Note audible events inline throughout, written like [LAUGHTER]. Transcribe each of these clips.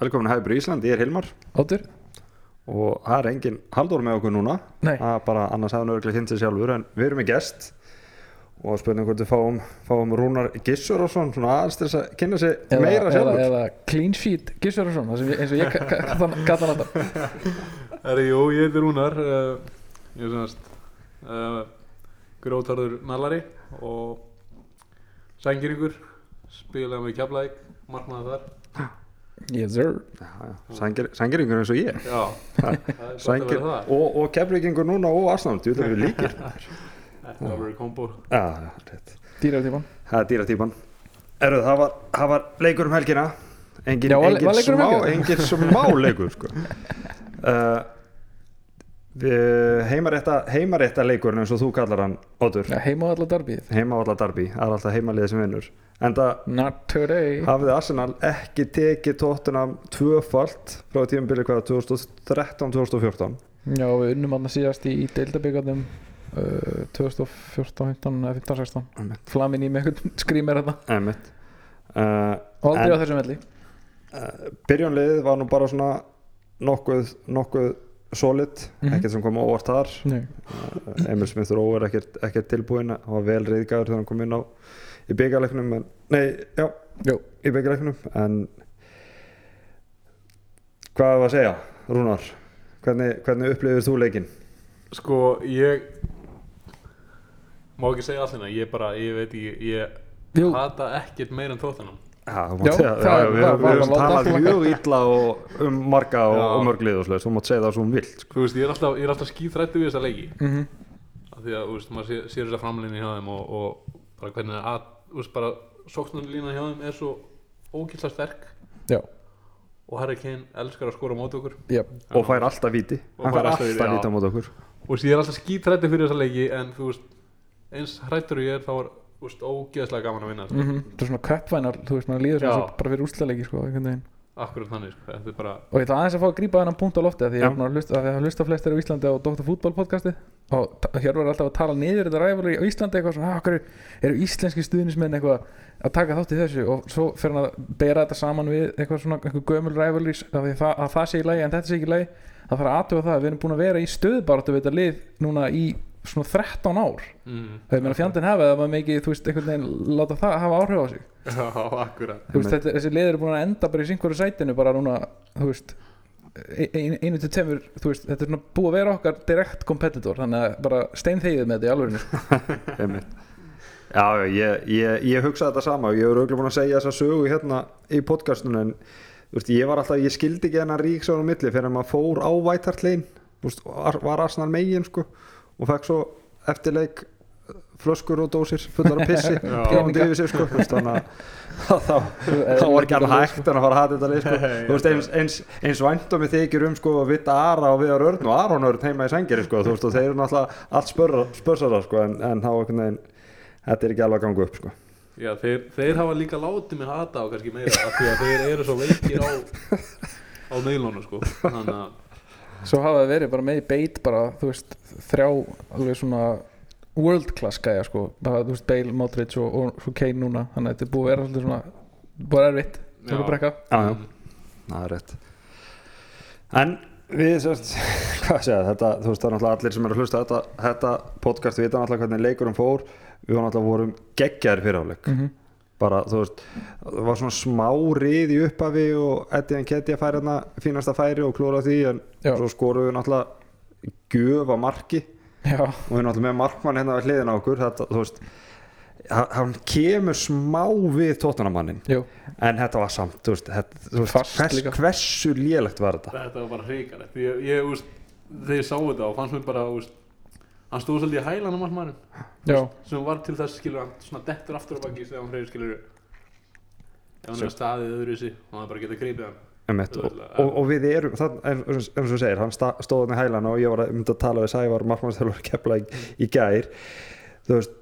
velkomin að Hæfur Ísland, ég er Hilmar. Óttur? og það er engin haldur með okkur núna. Nei. það er bara annars hann örglega kynnt sér sjálfur en við erum með gest. Og spurning hvort við fáum, fáum Rúnar Gissur og svona, aðeins til að kynna sér Eða, meira eða, sjálfur. eða Clean Sheet Gissurarsson það eins og ég gata hann alltaf. [LAUGHS] Herri, jú, ég heiti Rúnar uh, Ég er semast uh, Grótarður nallari Og Sængiringur Spilaði með kjaflæk Markmaði þar Yes sir. Sængeringur eins og ég. Já, Sængir, og, og keflingingur núna og Arsenal, þú vil við líkir. [LAUGHS] Þetta var verið kombo. Rétt. Dýratíman Það dýratýpan Erðu, það var, það var leikur um helgina. Engin, Já, engin, var leikur um smá, helgina? engin smá leikur sko. uh, [LAUGHS] heimarétta, heimarétta leikurinn eins og þú kallar hann Otur, ja, Heima á alla darbið heima á alla darbi það er alltaf heimaliðið sem vinnur. En það hafði Arsenal ekki tekið tóttunam tvöfalt frá tímabili hvað 2013-2014 Já, við unnum hann síðast í, í uh, 2014, 15, 15, 16 Einmitt. Flamin í með eitthvað skrýmir þetta uh, Og aldrei En- á þessum velli. Uh, byrjónliðið var nú bara svona nokkuð, nokkuð solid, Mhm. ekkert sem kom á óvart þar Nei. Uh, Emil Smith Rowe er ekkert, ekkert tilbúin hann var vel reyðgæður þegar hann kom inn á í byggjarleiknum en, nei, já, Jó, í byggjarleiknum en hvað er að segja, Rúnar hvernig, hvernig upplifir þú leikinn? Sko, ég Má ekki segja allt hérna Ég bara, ég veit ekki Ég Jú. hata ekkert meira en tóttunum Já, við, höfum talað mjög illa og, um marga og, Já. og mörg lið og slags, þú mátt segja það svo um vilt sko. Þú veist, ég er alltaf, er skýþrættu við þessa leiki. Mhm. Af því að þú veist, maður sér, sér þessa framlinni hjá þeim og, og bara hvernig að, þú veist, bara sóknarlína hjá þeim er svo ógæsla sterk. Já, og Harry Kane elskar að skora móti okkur. Já, og fær alltaf víti. Og hann fær alltaf víti á mót okkur. Og ég er alltaf skítrætti fyrir þessa leiki en þú veist, eins hrættur ég er þá er veist, ógeðslega gaman að vinna mm. mhm Það er svona köpvænar, þú veist, maður líður bara fyrir úrslælegi sko, akkurat þannig, sko, þetta bara Og ég ætla aðeins að fá að grípa þennan punkt á lofti Því búin að hlusta, af því að hlusta flestir á Íslandi á Dr. Fútbol podcasti. Og hér var alltaf að tala niður þetta ræfali á Íslandi Eitthvað svona, "Ah, hverju eru íslenski stuðnismenn eitthvað að taka þátt í þessu? Og svo fer hann að bera þetta saman við eitthvað svona, eitthvað gömul ræfali að, það, að það sé í lagi, en þetta sé ekki í lagi. Það þarf að aðtöfa það, að við erum búin að vera í stöðbaráttu svona 13 ár. Mm. Það meina fjandinn hafa það maður mikið, þú veist, einhvern veginn láta það hafa áhrif á sig. Já, akkurat. Þú veist, þetta, þessi liður er búin að enda bara í syngveru sætinu bara núna, þú veist ein- ein- einu til tveimur, þú veist þetta er svona búið að vera okkar direkt competitor þannig að bara steinþegið með þetta í alvörinu sko. [LAUGHS] Já, ég, ég, ég hugsaði þetta sama og ég er auðvitað búin að segja þessa sögu hérna í podcastunum en veist, ég var alltaf, ég skildi ekki hennar ríksáðum milli fyrir að maður fór á vætartlein var, var Arsenal megin sko og fekk svo eftirleik flöskur og dósir fullar af pissi gefandi yfir sig sko. Þannig að þá, þá var ekki alveg hægt en að fara að hata þetta lið sko. [LAUGHS] þú veist, eins, eins, eins væntum við þykir um sko að vita Ara og Viðar Örn og Aron Örn heima í sengeri sko, þú veist, og þeir eru náttúrulega allt spörsara sko, en, en þá einhvern veginn þetta er ekki alveg að ganga upp sko. já, þeir, þeir hafa líka látið mig hata á kannski meira af því að þeir eru svo veikir á á meðlónu, sko. Þannig að svo hafa það verið bara með í beit bara, þú veist, þrjá alveg svona world class gæja sko, bara, þú veist, Bale, Modric og, og svo Kane núna, þannig að þetta er búið að vera svolítið svona, búið að erfitt. Það er brekka? Já, já, það er rétt. En við sérst, [LAUGHS] hvað segja þetta, þú veist það er náttúrulega allir sem eru að hlusta á þetta, þetta podcast, við veitum náttúrulega hvernig leikurum fór. Við varum náttúrulega vorum geggjaðir fyrir áleik mm bara þú veist það var svona smá rið í upphafi og Eddie Nketiah færi hérna fínasta færi og klóra því en Já. svo skorum við náttúrulega gjöf að marki. Já, og við náttúrulega með markmann hérna við hliðina á okkur þetta, þú veist hann- kemur smá við tóttunamannin en þetta var samt þú veist, þetta, þú veist Fast hvers, hversu lélegt var þetta? Þetta var bara hrikalegt. Ég, ég, þegar ég sá þetta og fannst mér bara úst, hann stóð svolítið í hælan á markmannum já, sem var til þess skilur hann svona dettur aftur á baki þegar hann hreyður skilur ef hann er staðið öðru sig og hann bara getur greipið hann. Einmitt, og, og, og við erum það, en, eins og þú segir, hann stóð hann í hælana og ég var að mynda að tala við Sævar markmannstjálfur kepla í, í gær. Þú veist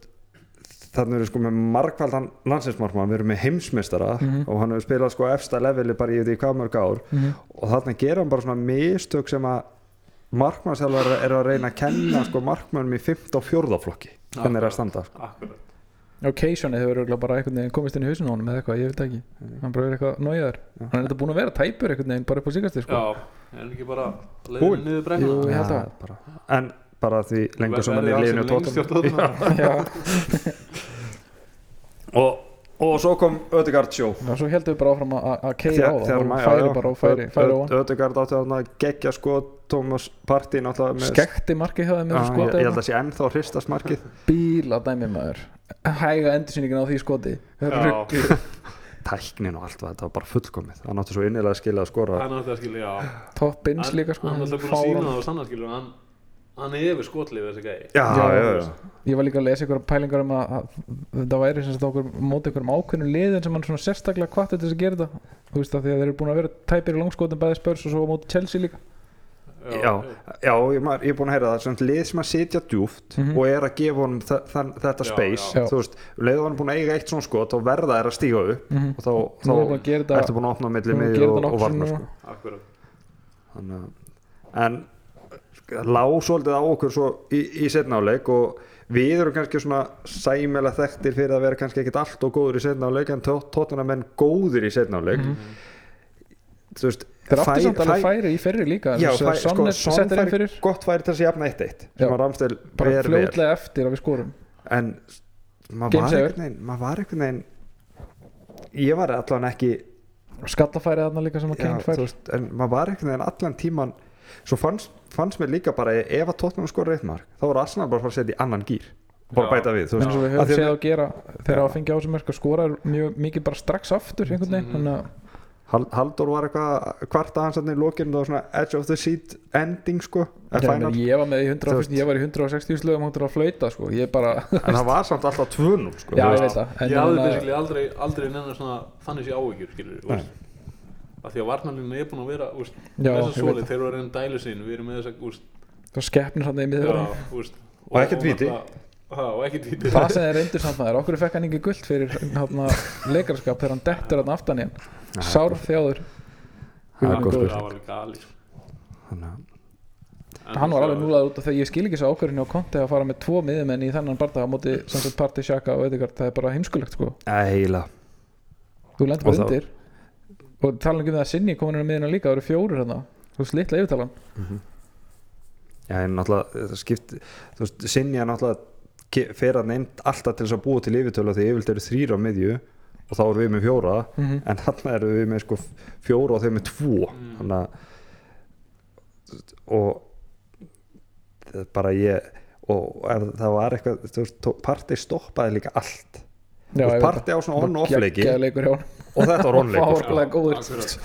þannig erum við sko með markvaldan landsinsmarkmann við erum með heimsmeistara Mhm. og hann hefur spilað sko efsta leveli bara í því hvað mörg ár. Mhm, og þannig gera hann bara svona mistök sem að markmannstjálfur eru að reyna að kenna sko markmannum í 5. og 4. flokki hvernig er að standa sko. akkurat Occasionið hefur bara einhvern veginn komist inn í hausinu á honum eða eitthvað, ég veit það ekki hann bara verið eitthvað nájaður hann er þetta búin að vera tæpur einhvern veginn bara upp á síkastir sko. Já, er hann ekki bara Búinn? leiðin niður Jú, brennuna ég held Já, að- bara. en bara því lengur sem hann er Tottenham. [LAUGHS] Já, og, og svo kom Ödegard sjó Já, svo heldum við bara áfram að- keira á það og færi bara og færi, færi á hann Ödegard átti að gegja sko Thomas með skekti markið hjá þeim með Já, þessu ég, skoti ég held að sé ennþá hristast markið. [LAUGHS] Bíl að dæmi maður. Hæga endursýningin á því skoti. [LAUGHS] Tæknin og allt var þetta var bara fullkomið. Hann átti svo innilega að skilja að skora. Hann átti að skilja, já. Top bins líka sko Hann átti að búin að sína það á sannar skilja Hann, hann er yfir skotlið þessi gæi. Já, Já, já, já, ég var líka að lesa ykkur pælingar um að, að þetta væri sem sagt okkur móti ykkur ákveðnum liðin sem hann svona sérstaklega hvatti til þess að gera þetta. Þú veist að því að þeir eru búin að vera tæpir í langskotum bæði spörs og svo á móti Chelsea líka. Já, já ég, er búin að heyra það svona lið sem að sitja djúft Mhm. og er að gefa honum þetta Já, space. já. þú veist, leiðu hann búin að eiga eitt svona skot og verða er að stíga upp mm og þá, er þetta ertu búin að opna á milli nú er miðju gera og, þetta og nokkuð varna sinnum sko. Akkurat Þannig, að- en lá svolítið á okkur svo í, í setnáleik og við erum kannski svona sæmilega þekktir fyrir að vera kannski ekkit allt og góður í setnáleik en tóttuna menn góður í setnáleik Mhm. þú veist þeir áttu fær- samt alveg fær- færi í ferri líka já, fær, sko, Sonnet Son settir inn fær fyrir. gott færi til að jafna 1-1 sem að Ramstel bara fljótlega eftir að við skorum. En maður var einhvern veginn maður var einhvern veginn ég var allan ekki skallafæri þarna líka sem að Kane fær. en maður var einhvern veginn allan tíman svo fannst, fannst mér líka bara ef að Tottenham skora eitt mark þá voru Arsenal bara að fara að setja í annan gýr og bara bæta við veist, og við höfum því að að gera þegar að fengja á þessu mörk að skora mjög mikið bara strax aftur einhvern veginn Mhm. þannig að Hal- Halldór var eitthvað hans hann í lokinu það var svona edge of the seat ending sko en, ég, var með í 100, Þú veist. ég var í 160 slögum hóttur að flauta sko. ég bara, en það var samt alltaf 2-0 sko, Já, ég Ég hafði þannig að- basically aldrei, aldrei nennar svona þannig sé áhyggjur skilur Af því að varnarlínu er búin að vera úst, Já, að veit. þeir eru að reyna að dælu sín við erum með þess að það skeppnir samt í já, miður Og ekkert víti. það, og ekkert víti það sem [LAUGHS] er reyndur samt maður, okkur fekk hann ekki guld fyrir hátna, leikarskap þegar hann dettur hann aftan í hann. Sár þjáður sko. Að- hann var alveg núlaður út af þegar ég skil ekki svo ákvörðinu á konti að fara með tvo miðumenn í þennan barða á móti sem sagt Parti, Sjaka og Edegaard það er bara heimskulegt sko, þú lendur bara undir og tala ekki um það að Sinni komin inn á miðuna líka, það eru fjórir hérna. Þú veist litla yfirtalan. Já, en náttúrulega þetta skipt, þú veist, Sinja náttúrulega ke- fer að nefnd alltaf til þess að búa til yfirtölu því yfirleitt eru þrýra á miðju og þá erum við með fjóra. Mm en hann erum við með sko fjóra og þau með tvo. Mm. þannig að og það er bara ég og ef það var eitthvað þú veist, partey stoppaði líka allt Partey á svona on-off leiki. geggjaður leikur hjá hann og þetta var on-leikur sko.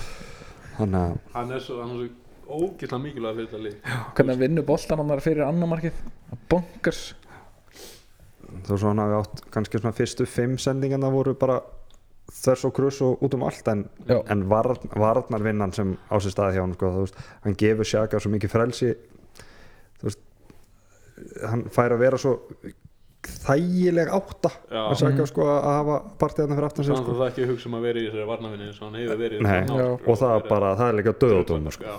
Þannig að hann er svo, hann er svo ógislega mikilvæg fyrir þetta lið. Hvernig hann vinnur boltan hann fyrir annar markið? Bonkers. Þú svo hann hafi átt kannski svona fyrstu fimm sendingarna voru bara þess og kruss og út um allt en, en var, varnarvinnan sem á sér staði hjá hann sko, veist, hann gefur Sjaka svo mikið frelsi. Veist hann fær að vera svo þægileg átta að Sjaka Mhm. sko að hafa partíðan fyrir aftan sig sko. að það ekki að hugsa um að vera í þessari varnafinni eins og hann hefur verið Nei, þannig að- og það er bara, það er líka döðadómur sko. Já.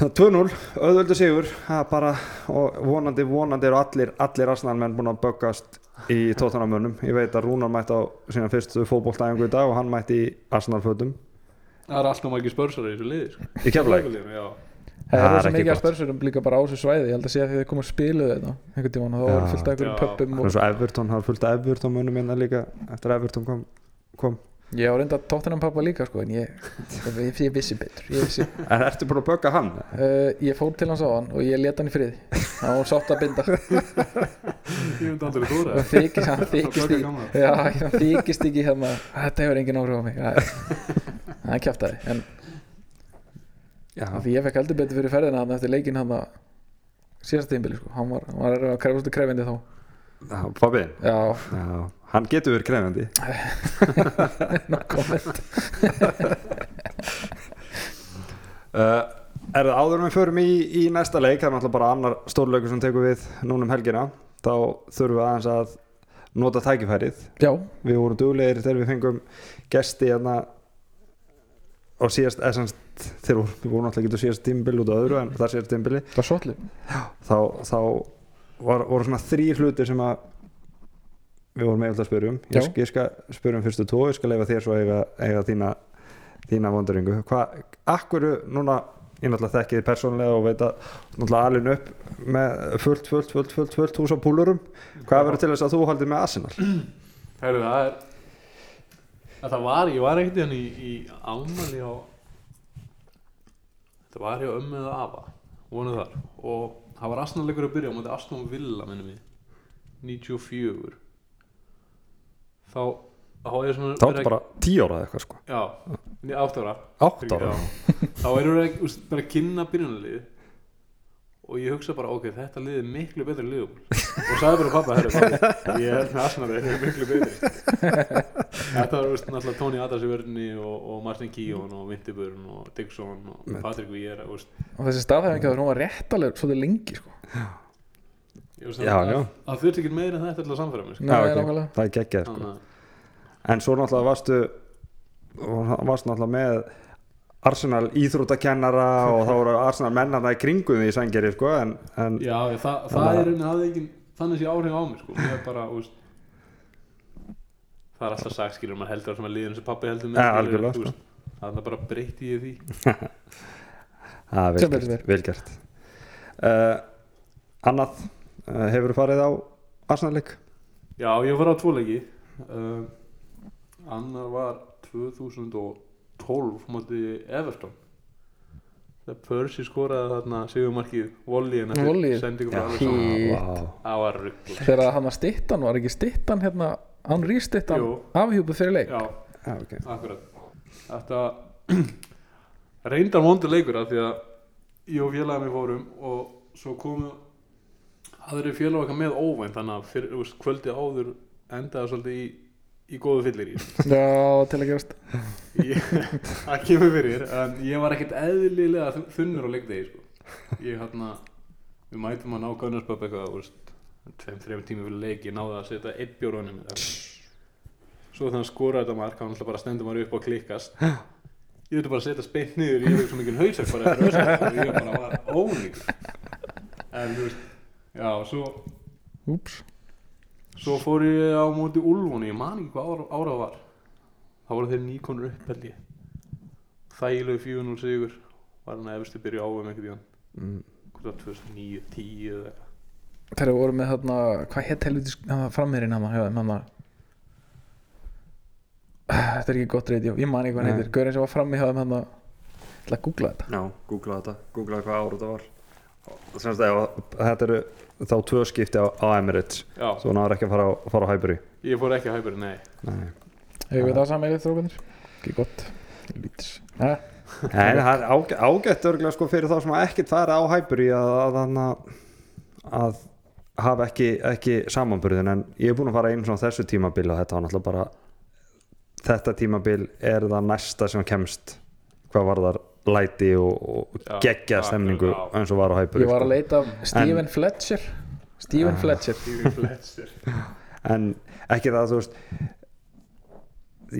2-0, auðvöldu sigur það er bara, og vonandi vonandi eru allir, allir Arsenal-menn búin að böggast í tóttanamönnum ég veit að Rúnar mætti á sína fyrstu fótboltæðingu í dag og hann mætti í Arsenal-fötum það er alltaf margir spörsar í þessu liði sko. í keflæk Já. Það Það er er svo mikið að spörsurum líka bara á þessu svæði ég held að sé að þið komum að spilu þetta einhvern tímann og þá Já. var fullt af einhverjum pöppum og og svo Everton, það var fullt af Everton mönnum minna líka eftir að Everton kom, kom. ég á reynda tóttunum pappa líka sko en ég, ég, ég vissi betur ég, vissi. [LAUGHS] en ertu búin að bögga hann? Uh, ég fór til hans á hann og ég leta hann í friði hann var sátt að binda hann þykist, ekki hérna þetta hefur engin áhrif á mig það er kjaftaði en því ég fekk heldur betur fyrir ferðina hann eftir leikin hann að síðast tímbili sko. Hann var, hann var að krefast krefindi þá. Fabiðin já, Já, hann getur verið krefjandi. [LAUGHS] No comment. [LAUGHS] Uh, Er það áður við förum í, í næsta leik, það er náttúrulega bara annar stórleikur sem tekur við núna um helgina þá þurfum við aðeins að nota tækifærið. Já, við vorum duglegir þegar við fengum gesti hérna á síðast, semst þegar voru- við vorum náttúrulega ekki á síðast tímbil út af öðru en það síðast tímbili þá, þá var, voru svona þrý hlutir sem að við vorum eiginlega að spyrjum ég, Já. ég skal spyrjum fyrstu tvo ég skal leifa þér svo að eiga, eiga þína þína vonduringu hvað, akkur núna ég náttúrulega þekki þið persónlega og veit að náttúrulega alin upp með fullt, fullt, fullt, fullt, fullt hús á púlurum hvað verður til þess að þú haldið með Arsenal? Herru, það er að það var, ég var ekkert í, í ámæli á þetta var hjá ömmu eða afa vonuð þar. Og það var Arsenal-leikur að byrja á móti Aston Villa minnum við 94 þá þá er ég ertu bara tíu ára eða eitthvað sko. Já, 8 ára. Átt ára? Já. þá erum við bara að kynna byrjunarlið og ég hugsa bara, ok, þetta lið er miklu betri liðum og sagði bara pappa, herru, pappa ég er með Arsenal, þetta er miklu betri þetta var úst, náttúrulega Tony Adams í vörðinni og, og Martin Keown og Vinterburn og Dixon og Met. Patrick Vieira úst, og þessi staðhæfingi að hún var réttaleg svolítið lengi sko. veist, það þurfti ekki meira en þetta til að samfæra mig sko. Nei, ok. nákvæmlega. það er geggjað sko. En svo náttúrulega varstu varstu náttúrulega með Arsenal íþróttakennara og þá voru Arsenal mennarna í kringum því í sængeri sko en, en já, það, það er hafði ekki þannig sé áhrif á mig sko. ég er bara, úst, það er alltaf sagt skilur maður heldur að sem að liðin sem pappi heldur með Ja, þú sko. það er bara breytti ég því [LAUGHS] það er vel Sem betur gert, fer. vel gert. Uh, annað uh, hefur farið á Arsenal leik Já, ég var á tvo leiki uh, Annar var 2012 móti Everton Percy skoraði þarna sigurmarkið Volley-in eftir Volleyið? sendingu frá Já, Alisson Shit. vá. Það var ruggl þegar hann að stittan var ekki stittan hérna, hann rýstittan Jú. afhjúpuð fyrir leik Já, Já, ok. akkurat Þetta [CLEARS THROAT] reyndar vondur leikur af því að ég og félagið mér fórum og svo komu aðri félag okkar með óvænt þannig að fyrir, þú veist, kvöldi áður endaði svolítið í, í góðu fyllir í [LAUGHS] já, til að gerast [LAUGHS] Ég- það kemur fyrir en ég var ekkert eðlilega þun- þunnur á leikdegi sko. ég hérna við mætum að ná Gunnarsböpp eitthvað þú veist, tveim, þreim tími fyrir leik ég náði að setja einn bjórónum svo þegar hann skoraði þetta mark hann alltaf bara stendur maður upp og klikkast. Ég veit bara að setja spennt niður ég hef svo mikið hausar bara og [LAUGHS] ég bara var ónýtt en þú veist já, svo, Úps. svo fór ég á móti Úlfun ég man ekki hvað ára, ára það var. Þá voru þeir nýkonur upp held ég. Þægilegu 4-0 sigur var hann að efstu byrja ávum einhvern tíðan Mm. hvort það 2009, 10 eða þegar við vorum með þarna hvað hétt helviti frammeirinn hann hann þetta er ekki gott reyndi ég man ekki hvað hann heitir. Gaurinn sem var frammi hjá þeim hann ætla að googla þetta. Já, googla þetta, googla hvað ára þetta var. Semst að þetta eru þá tvö skipti á, á Emirates. Já, svo náður ekki að fara á, fara á Highbury. Ég fór ekki að hæpur, nei. Nei, hefur við það saman þrókanir ekki gott. Lítis. Ja. Nei það er ágætt, örgulega sko fyrir þá sem ekkert fara á Highbury að, að, að, að hafa ekki, ekki samanburðin en ég er búin að fara einu svona þessu tímabil og þetta var náttúrulega bara þetta tímabil er það næsta sem kemst hvað var þar læti og, og geggja já, stemningu já. eins og var á Highbury ég var að sko. leita af Stephen Fletcher Stephen Ah. Fletcher Fletcher [LAUGHS] en ekki það þú veist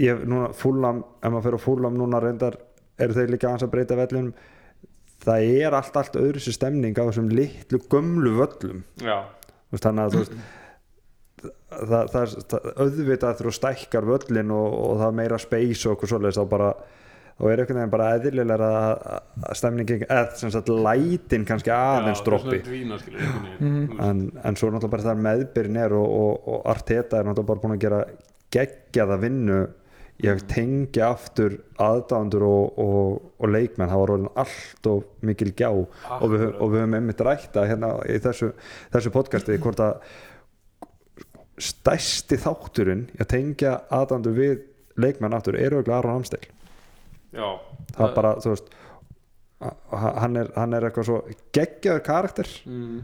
ég núna fúlam ef maður fyrir að fúlam núna reyndar eru þeir líka aðeins að breyta vellinum það er allt allt öðru sér stemning á þessum litlu gömlu völlum já, þannig að þú veist það, það, það, auðvitað þú stækkar völlin og, og það er meira space og okkur svoleiðis þá bara þá er einhvern veginn bara eðlilega að, að stemningin, eða sem sagt lætin kannski aðeins droppi. Mhm. en, en svo náttúrulega bara það meðbyrn er og, og, og Arteta er náttúrulega bara búin að gera geggjaða vinnu að tengja aftur aðdándur og, og, og leikmenn það var orðin allt og mikil gjá og við, og við höfum einmitt rækta hérna í þessu, þessu podcasti hvort að stærsti þátturinn í að tengja aðdándur við leikmenn aftur er auðvitað Aron Hamstil já, það er bara, þú veist hann er, hann er eitthvað svo geggjaður karakter mm,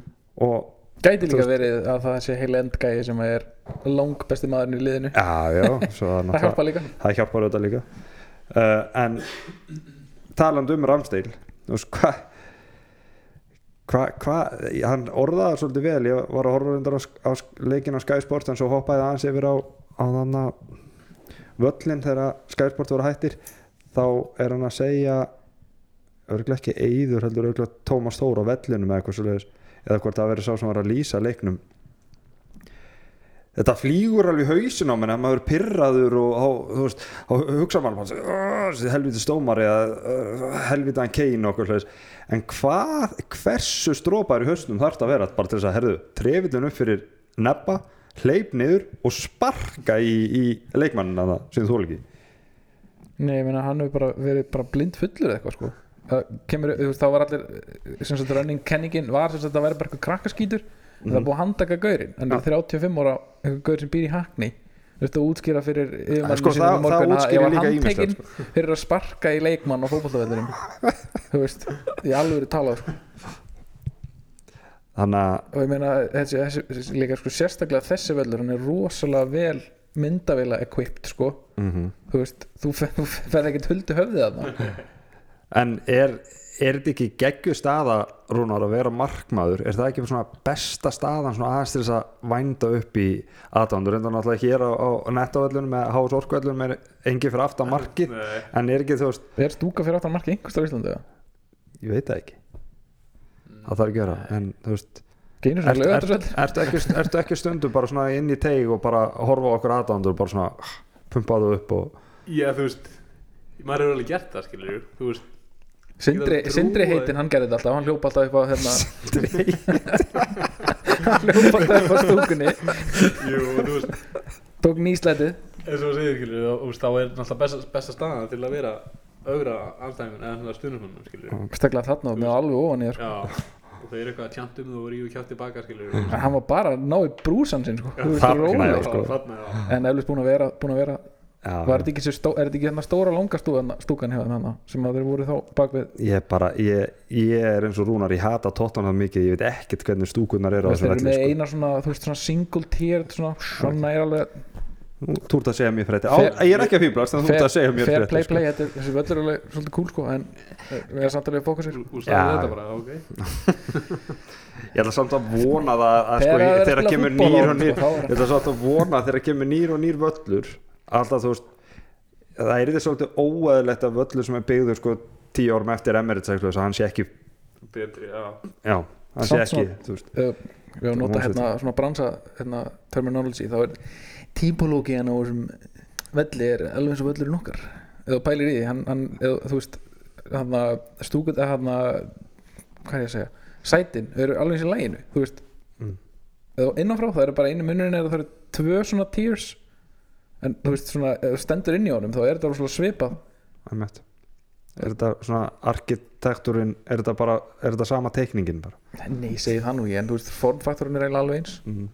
og gæti líka verið að það sé heil endgæði sem er lang besti maðurinn í liðinu. Já, já, [LAUGHS] það, það hjálpa líka. það hjálpar auðvitað líka. Uh, en talandi um Ramstein þú veist hvað hvað, hva, hann orðaði svolítið vel, ég var að horfa reyndar á, á leikin á Sky Sport en svo hoppaði aðeins yfir á, á þannig völlin þegar Sky Sport voru hættir. Þá er hann að segja örgulega ekki Eyður heldur örgulega Tómas Þór á vellinum eða eitthvað svoleiðis eða hvort það verið sá sem var að lýsa leiknum. Þetta flýgur alveg hausin á menn að maður pirraður og á, veist, á hugsa maður bara, "Ugh, þessi helviti stómar eða helviti hann kein okkur hlæs en hvað, hversu strópar í hausnum þarf þetta að vera? Bara til þess að herðu, trefillin upp fyrir nebba hleyp niður og sparka í, í leikmannina það sem þú ekki. Nei, ég meina hann hefur bara verið bara blind fullur eitthvað sko. það kemur, þú veist, þá var allir sem sagt running kenningin var sem sagt að vera bara eitthvað krakkaskítur. En það er búið að handtaka gaurinn. En það er 35 ára gaur sem býr í hakni þú veist að útskýra fyrir yfirmanninu sko, það- það að ég var líka handtekinn ýmislegt, fyrir að sparka í leikmann á fótballtavellurum [LAUGHS] þú veist, í alveg talað sko. þannig að og ég meina þessi, þessi, þessi líka sko sérstaklega þessi vellur hann er rosalega vel myndavila equipped sko. Mm þú veist, þú fer- þú ferð ekkert huldu höfðið þarna [LAUGHS] En er, er þetta ekki geggju staða Rúnar að vera markmaður? Er það ekki svona besta staðan svona aðeins til þess að vænda upp í aðdándur? Reynda náttúrulega hér á, á nettavellunum með hás orkuellunum er engi fyrir aftan markið. Nei. en er ekki þú veist, er stúka fyrir áttan marki einhverstað á Íslandi eða? ég veit það ekki. Það þarf ekki að gera en þú veist, ertu lögatur ert, ert ekki, ertu ekki stundum bara svona inn í teig og bara horfa á okkur aðdándur og bara svona ah, pumpa þú upp og Já, þú veist maður hefur alveg gert það, skilur þú veist Sindri, Sindri trúa heitinn, hann gerði þetta alltaf hann hljópa alltaf upp á hérna [LAUGHS] hann hljópa alltaf upp á stúkunni Jú, þú veist tók nýslætið eins og það segir, skilur og, og, þá er náttúrulega besta, besta staðan til að vera augra anstæðingun eða svona stundumannum, skilur staklega þarna og með alveg ofan í þér sko. Já, og það er eitthvað að tjanta um þú og rífu kjátt tilbaka, skilur en hann var bara að ná í brúsan sinn sko. Þú veist, já, sko. sko. En eflust búin að vera, var þetta ekki, stó, er þetta ekki hérna stóra langa stúkan, stúkan hefða hérna sem að þeir voru þá bak við ég bara, ég, ég er eins og Rúnar ég hata tóttan það mikið, ég veit ekkert hvernig stúkunar eru á þeir eru með sko. eina svona, þú veist, svona single tier svona, svona er alveg Þú ert að segja mér frétti Fair- Ég er ekki að fýblast en þú ert að segja mér fair frétti play sko. play, þetta er- þessi völlur er alveg svolítið cool sko, en við erum samt alveg fókusir Þú þú Já. sagði þetta bara, ok [LAUGHS] Ég ætla samt að vona það að sko, Þegar spila kemur nýr og nýr sko, þá er- Ég ætla samt að vona að þegar kemur nýr og nýr völlur alltaf þú veist það er þetta svolítið óæðilegt að völlur sem er byggður sko tíu árum eftir Emirates eitthvað, þess að hann sé ekki Betri, já. Já, hann sé ekki svona- uh, við höfum notað hérna svona bransa hérna, terminology þá er típológiðan á þessum velli er alveg eins og völlurinn okkar. Eða pælir í því hann, hann, eða, þú veist hann stúkut eða hann hvað er ég að segja sætin eru alveg eins í læginu þú veist. Mm. eða innanfrá það eru bara einu munurinn er að það eru tvö svona tiers en þú veist svona stendur inn í honum þá er þetta svona svipað. Einmitt. er þetta svona arkitekturinn er þetta bara, er þetta sama teikningin bara? Nei, segið það nú ég en þú veist formfaktorinn er eiginlega alveg eins. Mm.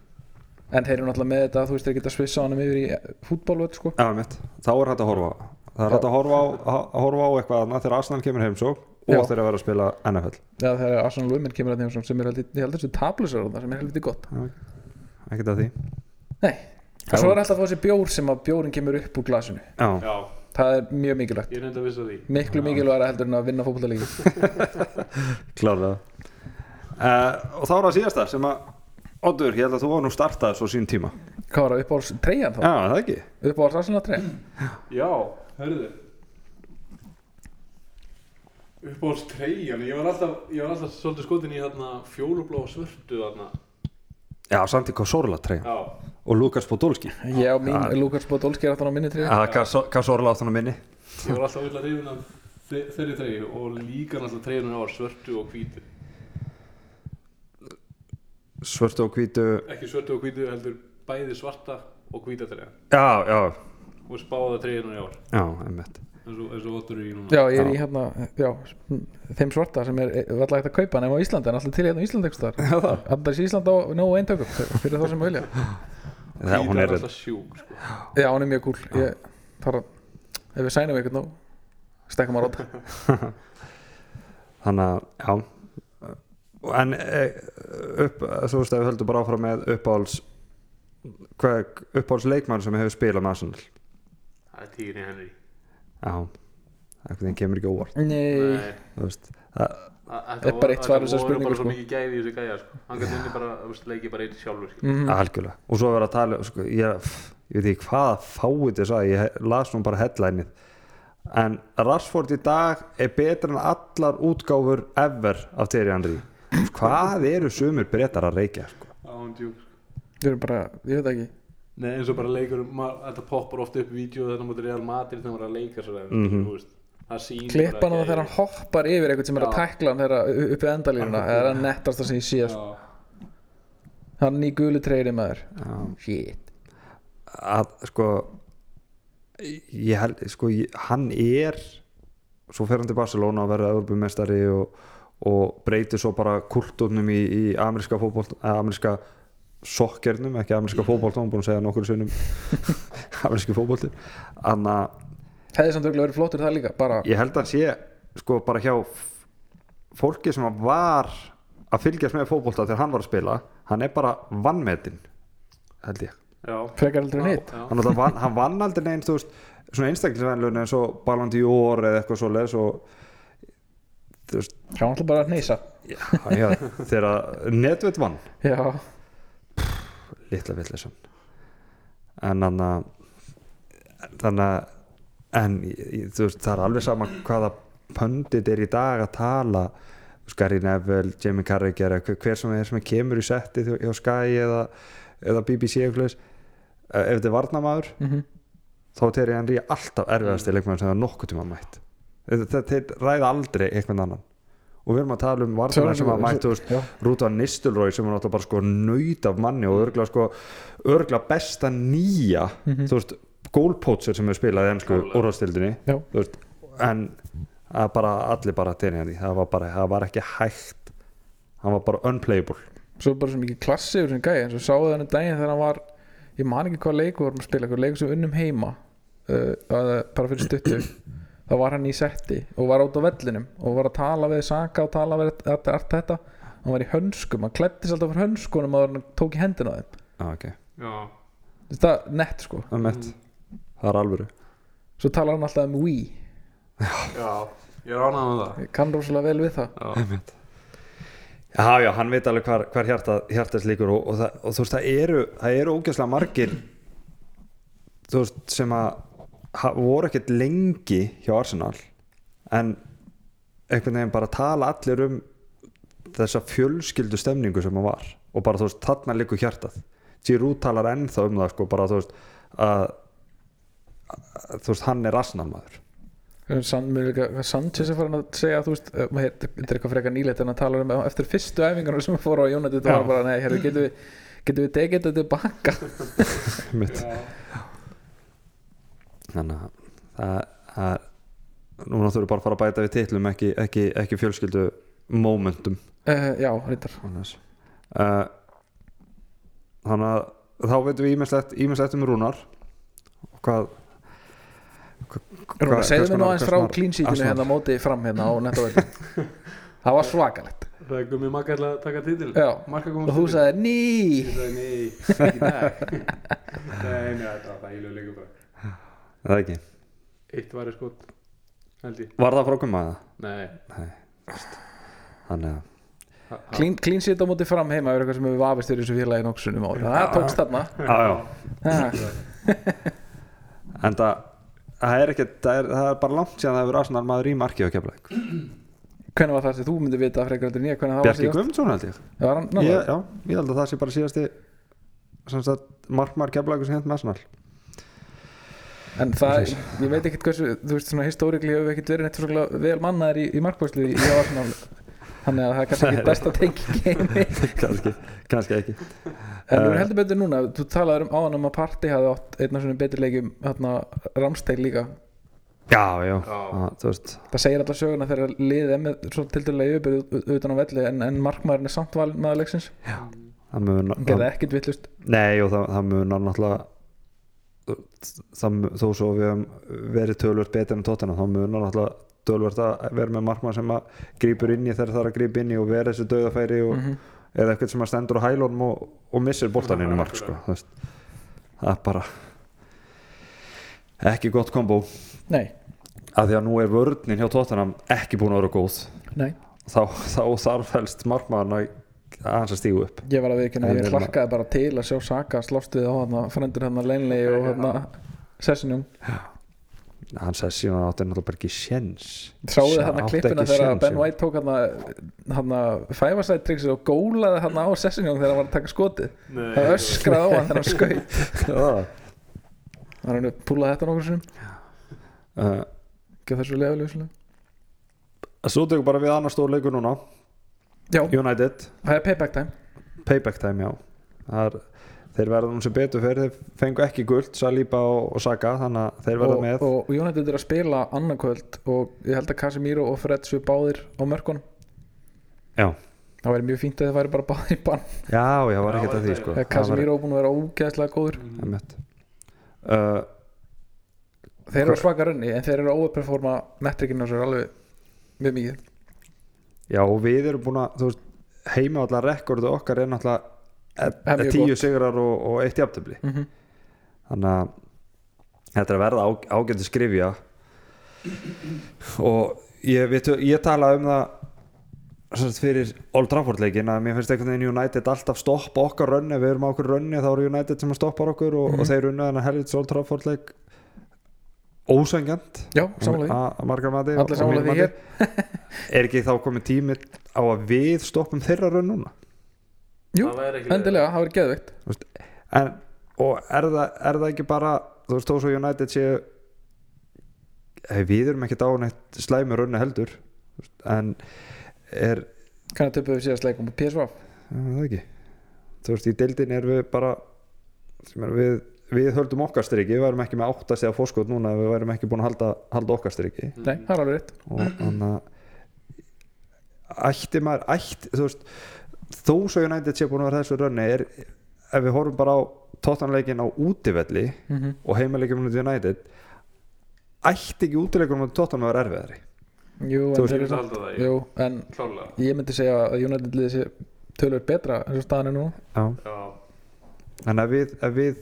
en þeir eru náttúrulega með þetta þú veist þeir geta svissa honum yfir í fútbolvöld sko. Já, einmitt. þá er hægt að horfa það er hægt að horfa á, að horfa á eitthvað annað þegar Arsenal kemur heimsók og Já. þeir að vera að spila NFL Já, þegar Arsenal Women kemur að þeim sem er heldur, þessu tablusar sem er heldur gott. Ekkert að því. Nei, og svo er alltaf að fá þessi bjór sem að bjórin kemur upp úr glasinu. Já, Já, það er mjög mikilvægt. Ég er enda að vissa því. Miklu mikilvægara heldur en að vinna fótboltalíki [LAUGHS] klárlega uh, og þá er það síðasta sem að Oddur, ég held að þú var nú startað svo sín tíma. Hvað var það uppáhalds treyjan þá? já, það ekki? Uppáhalds Arsenal treyjan? Já, hörðu Uppáhalds treyjan Ég var alltaf, ég var alltaf svolítið skotin í hérna fjólublá og svörtu þarna já, Santi Cazorla treyja. Já, og Lukas Podolski. Já, mín, Lukas Podolski er aftan á minni treyja já, Cazorla áttan á minni. Ég var alltaf vilja reyfin af þe- þeirri treyju og líka náttúrulega treyjunum var svörtu og hvítu. Svörtu og hvítu. Ekki svörtu og hvítu heldur bæði svarta og hvíta treyja já, já, og spáða treyjunum í ár. Já, einmitt eins og, Otur er í núna. Já, ég er í hérna, já, þeim svarta sem er alltaf hægt að kaupa nema á Íslandi en alltaf til hérna á Íslandi já, það Alltaf í Íslandi á nógu eintökum fyrir þá sem vilja. [LAUGHS] Það, hún er, alltaf sjúk sko. Já, hún er mjög cool Ég þarf að, ef við sænum eitthvað nú stekkum að róta [LAUGHS] þannig að, já. En e, upp, þú veist að við höldum bara áfram með uppáhalds hvað, uppáhalds leikmann sem hefur spilað með Arsenal? Það er tíri Henry já, það kemur ekki óvart Nei, þú veist, það, Það er bara eitt svar Það voru bara sko. svo mikið gæði í þessu gæja sko. Hann gæti bara, þú veist, leikið bara eitt sjálfur sko. mm, algjörlega og svo verður að tala sko, ég, ég veit ekki hvaða fáið þess að ég las nú bara headlineið en Rashford í dag er betur en allar útgáfur ever af Thierry Henry hvað eru sumir breytar að reykja sko? Sko. Þau eru bara, ég veit ekki Nei, eins og bara leikur ma- þetta poppar oft upp vídeo þetta mútið Real Madrid þegar maður er að leika Mhm. mm það sýnir klippan á það þegar hann hoppar yfir eitthvað sem er að tækla hann þegar upp við endalínuna [LAUGHS] eða er að nettast það sem ég sé. Hann í gulu treyri maður. Shit. Að sko ég held, sko, ég, hann er svo fer hann til Barcelona að verða örbumestari og, og breytir svo bara kulturnum í, í ameríska eða ameríska sokkernum ekki ameríska fótbolt, hann er búin að segja nokkur sinnum. [LAUGHS] Ameríski fótbolti. Þannig að hefði samt auðvitað verið flottur það líka bara ég held að sé sko bara hjá fólki sem var að fylgjast með fótbolta þegar hann var að spila hann er bara vannmetinn held ég. Já, frekar hitt. já. hann, vann, hann vann aldrei neins þú veist, svona einstaklisvænlun eins og Ballon d'Or eða eitthvað svo leis og þú veist, hann var alltaf bara að neysa þegar netveit vann. Já, litla villisann en hann þannig að en ég- ég- þú veist, það er alveg sama hvaða pöndit er í dag að tala. Gary Neville, Jamie Carragher hver, sem er sem kemur í setti hjá Sky eða, eða BBC ef þetta er varnamaður mm þá er Terry Henry alltaf erfiðasti mm. leikmann sem það nokkuð tíma mætt. Þeir ræða aldrei einhvern annan og við erum að tala um varnamenn sem að já, Rúta Nistelrooy sem er náttúrulega bara sko nöyt af manni og örgla sko örgla besta nýja Mhm. þú veist, goalpoacher sem hefur spilað í ennsku úrvastildinni en það er bara allir bara Henry það var bara, það var ekki hægt. Hann var bara unplayable. Svo bara svo mikið klassi yfir sem gæði eins og sáðu þannig daginn þegar hann var ég man ekki hvað leiku vorum að spila eitthvað leiku sem við unnum heima uh, að- bara fyrir stuttu þá var hann í setti og var át á vellinum og var að tala við Saka og tala við allt, þetta. Hann var í hönskum, hann klættist alltaf fyrir hönskunum og hann tók í hendina á þeim. Ah, okay. já. þetta er nett sko. Það, mm. það er alvöru. Svo talar hann alltaf um Wii. Já, ég er ánægð með það. Ég kann rosalega vel við það. Já, Já, já, hann veit alveg hvar, hvar hjarta, hjartas líkur og, og, það, og þú veist, það eru, það eru ógæslega margir þú veist, sem að voru ekkert lengi hjá Arsenal en einhvern veginn bara tala allir um þessa fjölskyldu stemningu sem hann var. Og bara þú veist, þarna líkur hjartað. Giroud talar ennþá um það sko, bara þú veist að, að þú veist, hann er Arsenal maður. Sanchez er farin að segja þú veist, eh, þetta er eitthvað frekar nýlegt en að tala um eftir fyrstu æfingarna sem fór á United Já. var bara, nei, herru, getum við getum við tekið þetta tilbaka [LAUGHS] mitt þannig að það, núna þurfum bara að fara að bæta við titlum ekki, ekki, ekki fjölskyldu momentum. Uh, já, annars. uh, þannig að þá veitum við ímislegt um Rúnar. Og hvað Rúnar, segðu mér nú aðeins frá Arsenal- hérna á móti fram hérna á nettavæði [LAUGHS] það var svakalegt. Það er gummi makka ætla að taka marka og þú sagði ný. Ég sagði [LAUGHS] nei, nei, nei, það var það ílegu leikur bara það ekki, eitt væri skot held ég. Var það frá koma það? nei, þannig að clean, clean sheet á móti fram heima er eitthvað sem hefur vafist fyrir þessu félagi nokksunum ári það tókst þarna. Já, já. [LAUGHS] En það það er, ekki, það, er, það er bara langt síðan það hefur Arsenal maður í marki á keflæk hvenær var það sem þú myndir vita var Bjarki Guðmundsson held ég. Var ég, já, ég held að það sé bara síðasti markmar keflækur sem hent með Arsenal en það, ég veit ekkert hversu þú veist svona histórikli hefur ekkert verið neitt svo vel mannaðir í, í markvæslu í, í Arsenal. Þannig að það er kannski ekki [LAUGHS] besta tenging [LAUGHS] kannski, kannski ekki. En við erum heldur betur núna, þú talaður um áðan um að Party hafði átt einn af svona betri leikjum hérna Ramsteig líka. Já, já, Já. Að, þú veist. Það segir alltaf söguna þegar liðið er með svo til dærulega yfirbyrð utan á velli en, en markmaðurinn er samt valin maður leiksins. Það mun hann gerði ekkert vittlust nei og það, það mun náttúrulega það, þó svo við hefum verið tölvört betur en tóttina þá mun náttúrulega tölvört að vera með markmann sem að grípur inn í þegar það er að grípa inn í og vera þessu döðafæri og, Mhm. eða eitthvað sem að stendur á hælunum og, og missir boltan inn í mark sko, það er bara ekki gott kombo. Nei, að því að nú er vörninn hjá tóttinam ekki búin að vera góð. Nei, þá, þá þarf helst markmann að aðeins að stígu upp. Ég var að viðkynna ég hérna- hlakkaði bara til að sjá Saka slást við á hérna frendur hérna Leinley og hérna Sessinjum hann sagði síðan átti náttúrulega bara ekki Sáðu þið hann Átti klippina þegar séns, Ben. White tók hann hann að fæfarsætt trixið og gólaði hann á sessinjón þegar hann var að taka skotið. Nei, það öskraði á hann þegar hann skaut. [LAUGHS] Já. hann er púlaði þetta nokkur sinnum? Uh, ekki þessu leðaljóðslega Svo tekur bara við annar stór leikur núna Já, United, það er payback time. Payback time já. Það er, þeir verða nú sem betur fyrir þeir fengu ekki guld, Saliba og, og Saka þannig að þeir verða og, með. og United er að spila annarkvöld og ég held að Casemiro og Fred séu báðir á mörkunum. Já, það væri mjög fínt að þið væri bara báðir í bann. Já, já, var ekkert að því var sko. Casemiro er búin að vera ógeðslega góður. Einmitt. uh, þeir eru á svaka runni en þeir eru að overperforma metrikinu og svo er alveg mjög mikið Já, og við erum búin að veist, heima allar rekordu okkar er náttúrulega tíu sigrar og, og eitt jafntöfli mm -hmm. þannig að þetta er að verða á, ágænt skrifja. Og ég, við, ég tala um það fyrir Old Trafford leikin að mér finnst einhvern veginn United alltaf stoppa okkar rönni. Við erum á okkur rönni þá eru United sem að stoppa okkur og, Mhm. og þeir unna þennan helvits Old Trafford leik ósængjant já, að að mati Allir sammála því hér. [LAUGHS] er ekki þá komið tími á að við stoppum þeirra rönn núna? Jú, endilega, það verður geðveikt. En, og er það, er það ekki bara þú veist þó svo United séu hey, við erum ekki á neitt slæmi rönni heldur þú veist, en er kannar töpuðu við síðast leikum á PSV það ekki. Þú veist í deildin er við bara sem er við við höldum okkar striki, við værum ekki með áttast eða fórskot núna við værum ekki búin að halda, halda okkar striki. Nei, það er alveg rétt. Og þannig að ætti maður ætti, þú veist þó svo United sé búin að vera þessu rönni er, ef við horfum bara á tóttanleikin á útivelli mm -hmm. og heimaleikjum mútið United ætti ekki útileikum mútið tóttan að vera erfiðari? Jú, Þú en veist, Ég jú, en klárlega. ég myndi segja að United liði sé tölur betra eins og staðan er nú. Já. Já, en ef við, ef við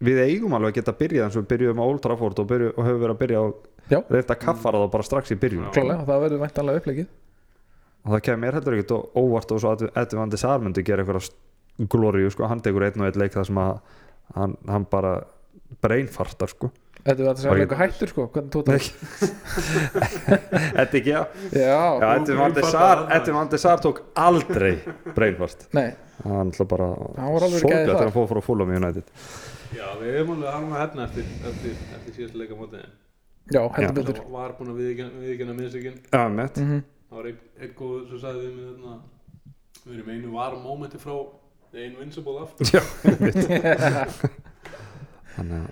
við eigum alveg að geta byrjað eins og við byrjuðum á Old Trafford og, byrju, og höfum verið að byrja á reynda að kaffara þá bara strax í byrjun. Já. klálega, það verður væntanlega upplegið og það kemur mér heldur ekkert óvart og svo að Edvin Vandi Sar myndi gera eitthvað glóriu sko, hann tekur einn og einn leik það sem að hann, hann bara breinfartar sko. Þetta er að segja Var eitthvað hættur sko. Það? Þetta [LAUGHS] ekki, já. Edvin Vandi Sar, Edvin Vandi Sar tók aldrei breinfart. Nei, hann ætla bara þegar þar. hann fór frá Fulham United. Já við hefum alveg harma hérna eftir, eftir, eftir síðast leika mótið já, Já. heldur betur. Það var búin að viðurkenna minnstökin Já, mitt Mhm. Það var einn ein góð sem sagði við mig þarna Við erum einu varum mómenti frá einu vinsable aftur. Já, [LAUGHS] Þannig að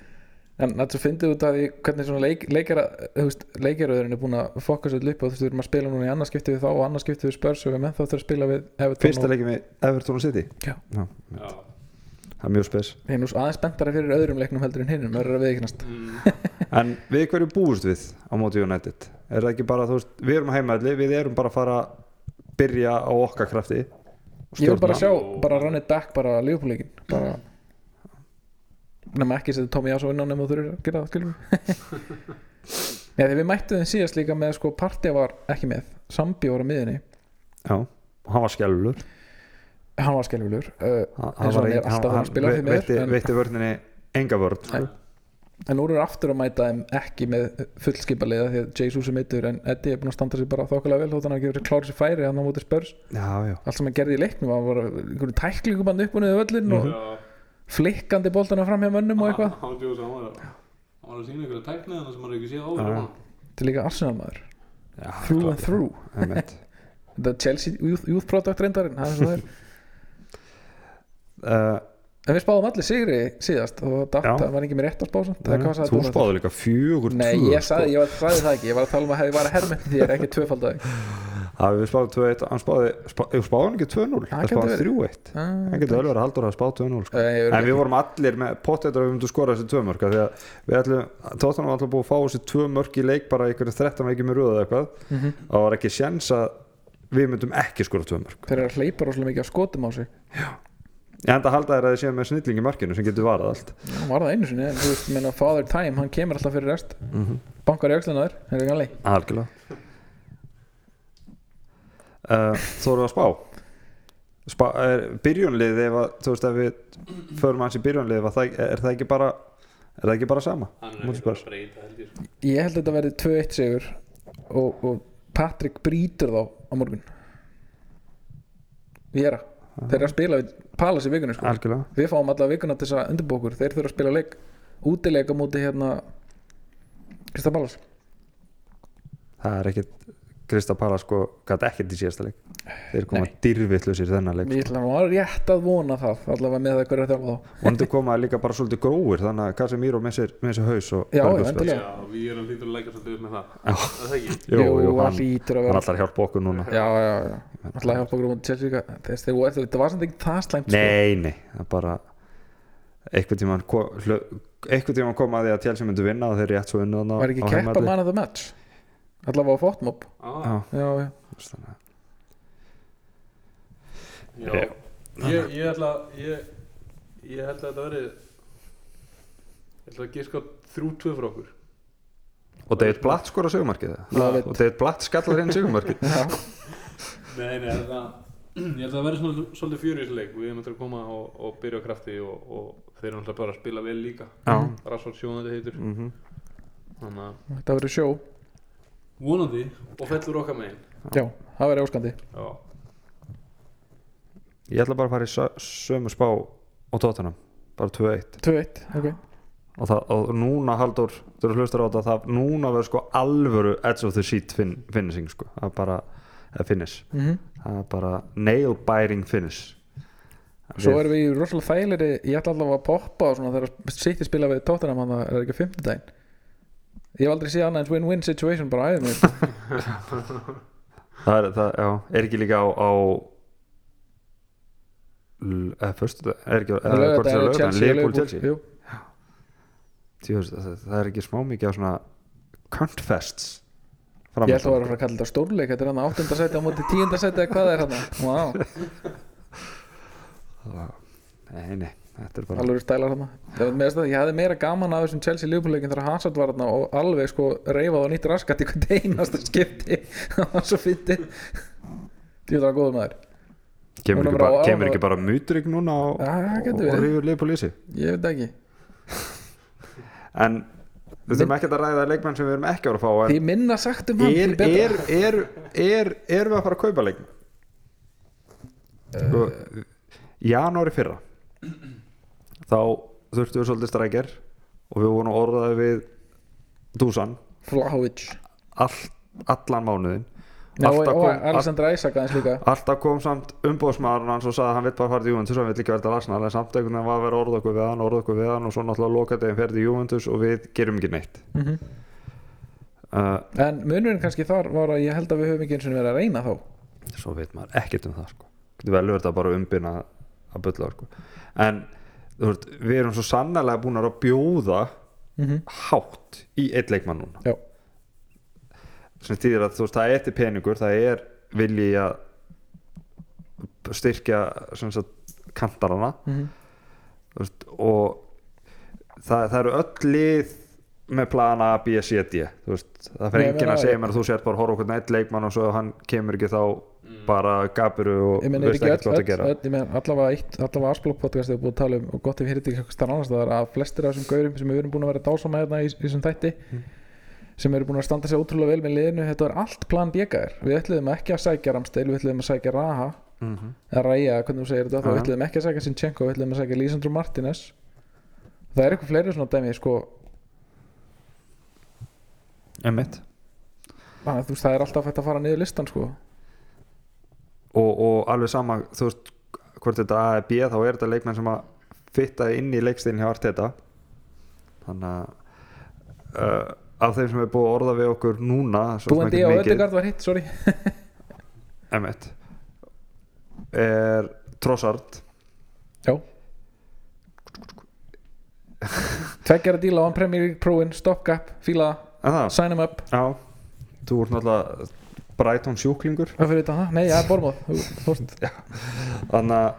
En þetta finnir út af því hvernig svona leik, leikara, þú veist, leikjaröðurinn er búin að fokka sér upp og þú veist, við erum að spila núna í annað skipti við þá og annað skipti við Spurs og við með þá þurfum að spila við Everton Fyrsta leikin við Everton og City? Já. Já, Það er mjög spes. Ég er nú aðeins spenntari fyrir öðrum leiknum heldur en hinnum, verður að viðkynast mm, En við hverju búist við á móti United? Er það ekki bara, þú veist, við erum heimaðli Við erum bara að fara að byrja á okkar krafti Ég vil bara sjá, bara it back bara Liverpool-leikin bara nema ekki setja Tommy Ás á innan nema þú þurfir að gera það skilur [LAUGHS] Já, því við mættum þeim síðast líka með sko partja var ekki með. Sambi var á miðinni, Já, hann var skjálfur hann var skelfilegur uh, Hann Eins og hann er alltaf að spila því miður, veitti, vörninni enga vörn. En nú eru aftur að mæta þeim ekki með fullskipaliða því að Jesus er meittur en Eddie er búin að standa sér bara þokkulega vel þótt hann að gefa sér klára sér færi hann á móti spörs Já, já. Allt sem hann gerði í leiknum hann var einhverju tæklingum hann upp og niður völlin og flikkandi boltana fram hjá mönnum og eitthvað. Hann var að Hann var að sína tækna þannig sem hann ekki séð áður þetta er líka Arsenal maður. Já, through and through [LAUGHS] þetta er Chelsea youth, youth product reyndarinn það er [LAUGHS] er en við spáðum allir sigri síðast og Já. það var ekki með rétt að spá sagði Þú spáði líka fjögur Nei, tvö, ég sagði, ég var, sagði það ekki, ég var að tala um að ég var að hermeti þér, ekki tvöfaldaði Það [LAUGHS] við spáðum 2-1 Hann spáði, spá, ég spáði hann ekki 2-0 Það spáði verið. 3-1 Það getur vel verið að haldur að spá 2-0 sko. En við vorum allir með pottetur að við myndum skora þessi tvö mörk af Því að við ætlum, tóttanum var alltaf búið að fá þessi tvö mörk í leik bara ykkur 13 veikið með röðu eða eitthvað. Mhm. og það var ekki sjens að við myndum ekki skora tvö mörk. Þeir eru að hleypa rosalega mikið á skotum á sig Ég enda að halda þér að þið séu með snilling í markinu sem getur varað allt. Hann var það einu sinni, en þú veist, menna Father Time hann kemur alltaf fyrir rest. Bankar í þér, það er ekki alveg Algjörlega. Uh, Þú erum að spá? Spá, er að, þú veist ef við förum hans í byrjunlið er það, er það ekki bara er það ekki bara sama? Er breyta held ég sko. ég held að þetta verði 2-1 sigur og, og Patrick brýtur þá á morgun. Við erum þeir eru að spila við Palace í vikunni sko. algjörlega. Við fáum alla vikuna til þess að undirbúa okkur. Þeir þurfa að spila leik útileik á móti hérna Krista Palace. Það er ekkit Krista Pala sko gæti ekkert í síðasta leik. Þeir koma dyrvillusir þennan leik Við ætlum að rétt að vona það allavega með það hverju þjálfa þá. Vonandi koma líka bara svolítið gróir þannig að með sér, með sér haus og Já, já, við erum lítur að leggja svolítið upp með það. Já. Er það ekki? Jú, jú, hann að hjálpa okkur núna. Já, já, já Alltaf að hjálpa okkur um að Chelsea Þess þeir voru Þetta var samt ekki það slæmt sko. nei, nei, það er bara ko- hlu- einhvern tímann kom að því að Chelsea myndi vinna og þeir rétt svo unna Var ekki keppa man of the match? Allavega á fótmob ah, Já, já já. Ég, ég ætla ég, ég held að þetta verði ég ætla að giska þrjú tvö frá okkur. Og David Blatt skora segumarkið Love it. og David Blatt skallar hinn segumarkið Já, nei, nei, ég held að það verði svona, svolítið fjöriðsleik við erum eftir að koma og, og byrja á krafti og, og þeir eru náttúrulega bara að spila vel líka. Já. Rashford sjónandi heitur. Mhm. þannig að þetta verður sjó. Vonandi og fellur okkar megin. Já, það verður óskandi. Já, ég ætla bara að fara í sö- sömu spá og tóttunum bara 2-1 2-1, ok. Og, það, og núna Haldur þú eru hlustar á þetta núna verður sko alvöru edge of the seat fin, finishing sko. Það er bara eða finish. Mm það er bara nail biting finish. Svo erum við rosalega þægilegri Ég ætla allavega að poppa og svona þegar City spila við Tottenham hann er ekki fimmtudaginn? Ég hef aldrei séð annað en win-win situation bara mér [LAUGHS] það er, það, já, er ekki líka á, á eða fyrstu er ekki Það er hvort það er Chelsea, Leopold. Chelsea? það, er ekki smá mikið á svona cuntfests Ég ætla að vera að fara að kalla þetta stórleik Þetta er hann áttunda seti á móti tíunda seti eða hvað er hann wow. nei, nei, þetta er bara Alveg stælar hann Ég hafði meira gaman af þessum Chelsea Liverpool leikin þegar Hazard var hann og alveg sko reyfað og nýtt raskat í hvern einasta skipti. [LAUGHS] Það var svo fyndi Ég ætla að góða maður. Kemur ekki bara kemur ekki bara mutrik núna og, það og, rífur Leopold í sig? Ég veit ekki. En við þurfum ekki að ræða leikmenn sem við erum ekki að vera að fá Því minna sagt um hann er, er, er, er, við að fara að kaupa leikmenn? Sko, janúari fyrra þá þurftum við svolítið strækjar og við vorum orðaði við Dusan Vlahovic. All, allan mánuðin Já, og, Alltaf og kom- Alexander Isaac aðeins líka. Alltaf kom samt umbóðsmaður hans og sagði að hann vill bara fara til Juventus og hann vill ekki verða lasna en samt einhvern veginn var að vera orða okkur við hann orða okkur við hann og svo náttúrulega lokadegin ferði í Juventus og við gerum ekki neitt. Mm uh, En munurinn kannski þar var að ég held að við höfum ekki eins og verið að reyna þá. Svo veit maður ekkert um það sko. getur vel verið að bara umbyrna að bylla sko. en þú veist, við erum svo sannlega búin að bjóða mm hátt í eitt leikmann núna. Já, sem þýðir að þú veist, það er til peningur það er vilji að styrkja kantarana. Mm þú veist, og það, það eru öll lið með plana A, B, C, D. Þú veist, það fyrir enginn að segja mér að þú sért bara að horfa okkur eitt leikmann og svo hann kemur ekki þá bara gaburu og ég meina er veist ekki hvað öll, það gera. öll, öll ég meina allavega eitt, allavega Asblok podcast er búið að tala um og gott ef hér eitthvað starf annars staðar að flestir af þessum gaurum sem við erum búin að vera dásama hérna í, í þessum þætti sem eru búin að standa sig ótrúlega vel með liðinu. Þetta var allt plan bjekaðir við ætluðum ekki að sækja Ramstil, við ætluðum að sækja Raha. Mm -hmm. eða Ræja, hvernig þú segir þetta, þá Já. við ætluðum ekki að sækja Sinchenko, við ætluðum að sækja Lísandro Martínez það er eitthvað fleiri svona dæmi sko, Emmett þú veist, það er alltaf hægt að fara niður listan sko. og, og alveg sama þú veist hvort þetta A eða B þá er þetta leikmenn sem að fitta inn í leikstilin hjá Arteta. Þannig að uh, af þeim sem er búið að orða við okkur núna Búandi á Ödegard var hitt, sorry. [LAUGHS] Emmett er Trossard. Já. Tveggjara díla á Premier League prófin, stopgap, fíla sign him up. Já. Þú ert náttúrulega Brighton sjúklingur? Nei, það er Bormóð [LAUGHS] þannig að